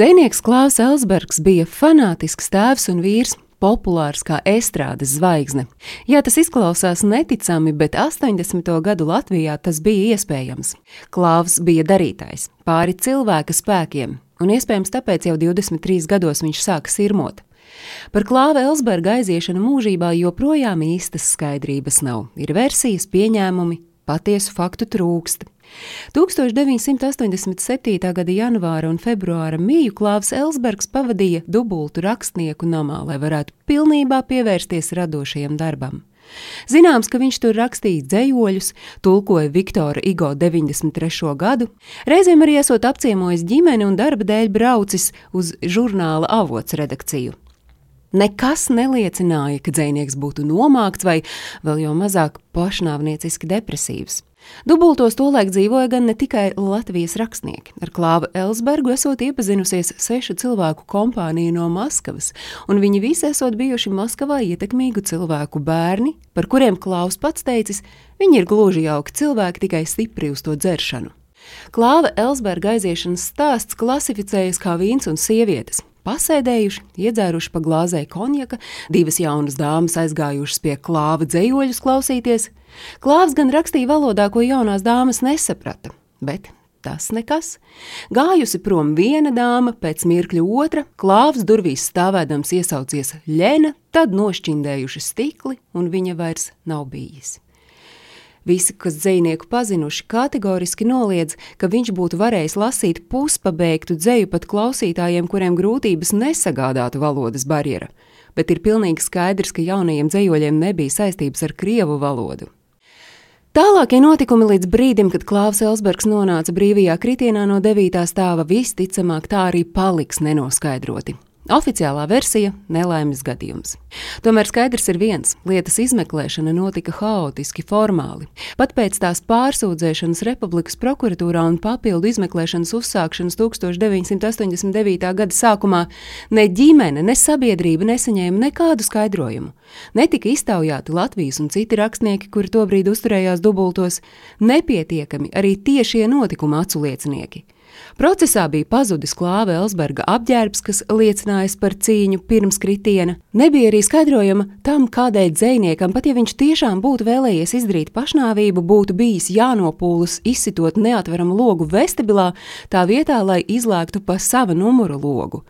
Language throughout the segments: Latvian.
Dzēnieks Klaus Elsbergs bija fanātisks tēvs un vīrs, populārs kā estrādes zvaigzne. Jā, tas izklausās neticami, bet 80. gadu Latvijā tas bija iespējams. Klāvs bija darītājs, pāri cilvēka spēkiem, un iespējams tāpēc jau 23 gados viņš sāka sirmot. Par klāva Elsberga aiziešanu mūžībā joprojām īstas skaidrības nav. Ir versijas, pieņēmumi, patiesu faktu trūkst. 1987. gada janvāra un februāra mīju Klāvs Elsbergs pavadīja dubultu rakstnieku namā, lai varētu pilnībā pievērsties radošajam darbam. Zināms, ka viņš tur rakstīja dzējoļus, tulkoja Viktora Igo 93. gadu, reizēm arī esot apciemojis ģimeni un darba dēļ braucis uz žurnāla avots redakciju. Nekas neliecināja, ka dzinieks būtu nomākts vai vēl jau mazāk pašnāvnieciski depresīvs. Dubultos tolaik dzīvoja gan ne tikai Latvijas rakstnieki. Ar Klāvu Elsbergu esot iepazinusies sešu cilvēku kompānija no Maskavas, un viņi visi esot bijuši Maskavā ietekmīgu cilvēku bērni, par kuriem Klaus pats teicis, viņi ir gluži jauki cilvēki, tikai stipri uz to dzeršanu. Klāva Elsberga aiziešanas stāsts klasificējas kā vīns un sievietes. Pasēdējuši, iedzēruši pa glāzē konjaka, divas jaunas dāmas aizgājušas pie klāva dzējoļus klausīties. Klāvs gan rakstīja valodā, ko jaunās dāmas nesaprata, bet tas nekas. Gājusi prom viena dāma, pēc mirkļa otra, klāvs durvīs stāvēdams iesaucies Ļena, tad nošķindējuši stikli, un viņa vairs nav bijis. Visi, kas dzinieku pazinuši, kategoriski noliedz, ka viņš būtu varējis lasīt puspabeigtu dzēju pat klausītājiem, kuriem grūtības nesagādātu valodas barjera. Bet ir pilnīgi skaidrs, ka jaunajiem dzējoļiem nebija saistības ar krievu valodu. Tālākie notikumi līdz brīdim, kad Klaus Elsbergs nonāca brīvajā kritienā no 9. stāva, visticamāk tā arī paliks nenoskaidroti. Oficiālā versija - nelaimes gadījums. Tomēr skaidrs ir viens - lietas izmeklēšana notika haotiski, formāli. Pat pēc tās pārsūdzēšanas Republikas prokuratūrā un papildu izmeklēšanas uzsākšanas 1989. gada sākumā ne ģimene, ne sabiedrība nesaņēma nekādu skaidrojumu. Netika iztaujāti Latvijas un citi rakstnieki, kuri tobrīd uzturējās dubultos, nepietiekami arī tiešie notikuma aculiecinieki. Procesā bija pazudis klāva Elsberga apģērbs, kas liecinājis par cīņu pirms kritiena. Nebija arī skaidrojuma tam, kādēļ dziniekam, pat ja viņš tiešām būtu vēlējies izdarīt pašnāvību, būtu bijis jānopūlas izsitot neatveramu logu vestibilā, tā vietā, lai izlēktu pa sava numura logu.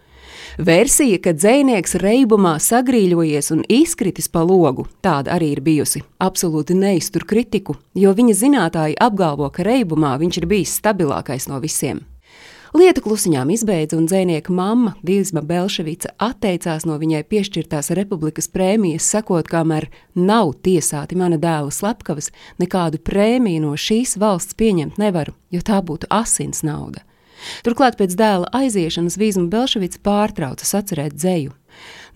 Versija, ka dzinieks reibumā sagrīļojies un izkritis pa logu, tāda arī ir bijusi. Absolūti neiztur kritiku, jo viņa zinātāji apgalvo, ka reibumā viņš ir bijis stabilākais no visiem. Lietu klusiņām izbeidza, un dzēnieka mamma Dīzma Belševica atteicās no viņai piešķirtās republikas prēmijas, sakot, kamēr nav tiesāti mana dēla slepkavas, nekādu prēmiju no šīs valsts pieņemt nevaru, jo tā būtu asins nauda. Turklāt pēc dēla aiziešanas Vīzma Belševica pārtrauca sacerēt dzēju.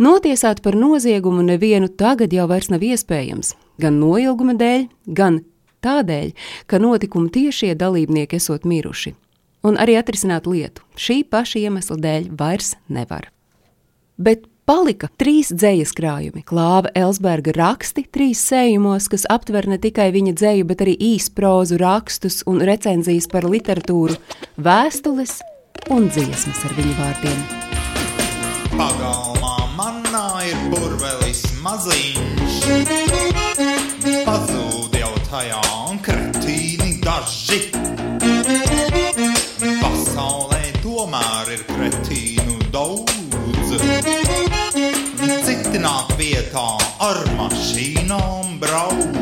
Notiesāt par noziegumu nevienu tagad jau vairs nav iespējams, gan noilguma dēļ, gan tādēļ, ka notikuma tiešie dalībnieki esot miruši un arī atrisināt lietu. Šī paša iemesla dēļ vairs nevar. Bet palika trīs dzīslas krājumi. Klāva Elsberga raksti trīs sējumos, kas aptver ne tikai viņa dzēju, bet arī īsprozu rakstus un recenzijas par literatūru, vēstules un dziesmas ar viņu vārdiem. Pagalmā manā ir burvelis maziņš, pazūd jau tajā un kretīni daži tomēr ir kretīnu daudz. Citi nāk vietā ar mašīnām brauc.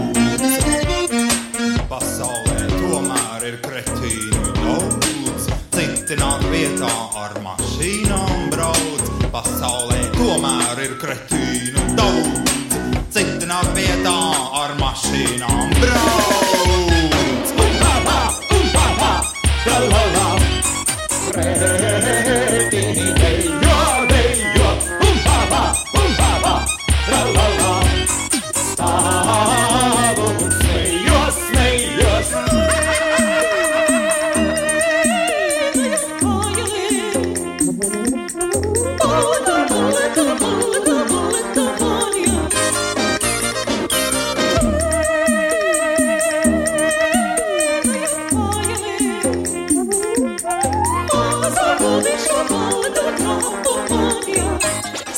Pasaulē tomēr ir kretīnu daudz. Citi nāk vietā ar mašīnām brauc. Pasaulē tomēr ir kretīnu daudz. Citi nāk vietā ar mašīnām brauc. Um, papa, um, papa, la, la, la.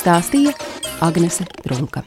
Stāstīja Agnese Drunka.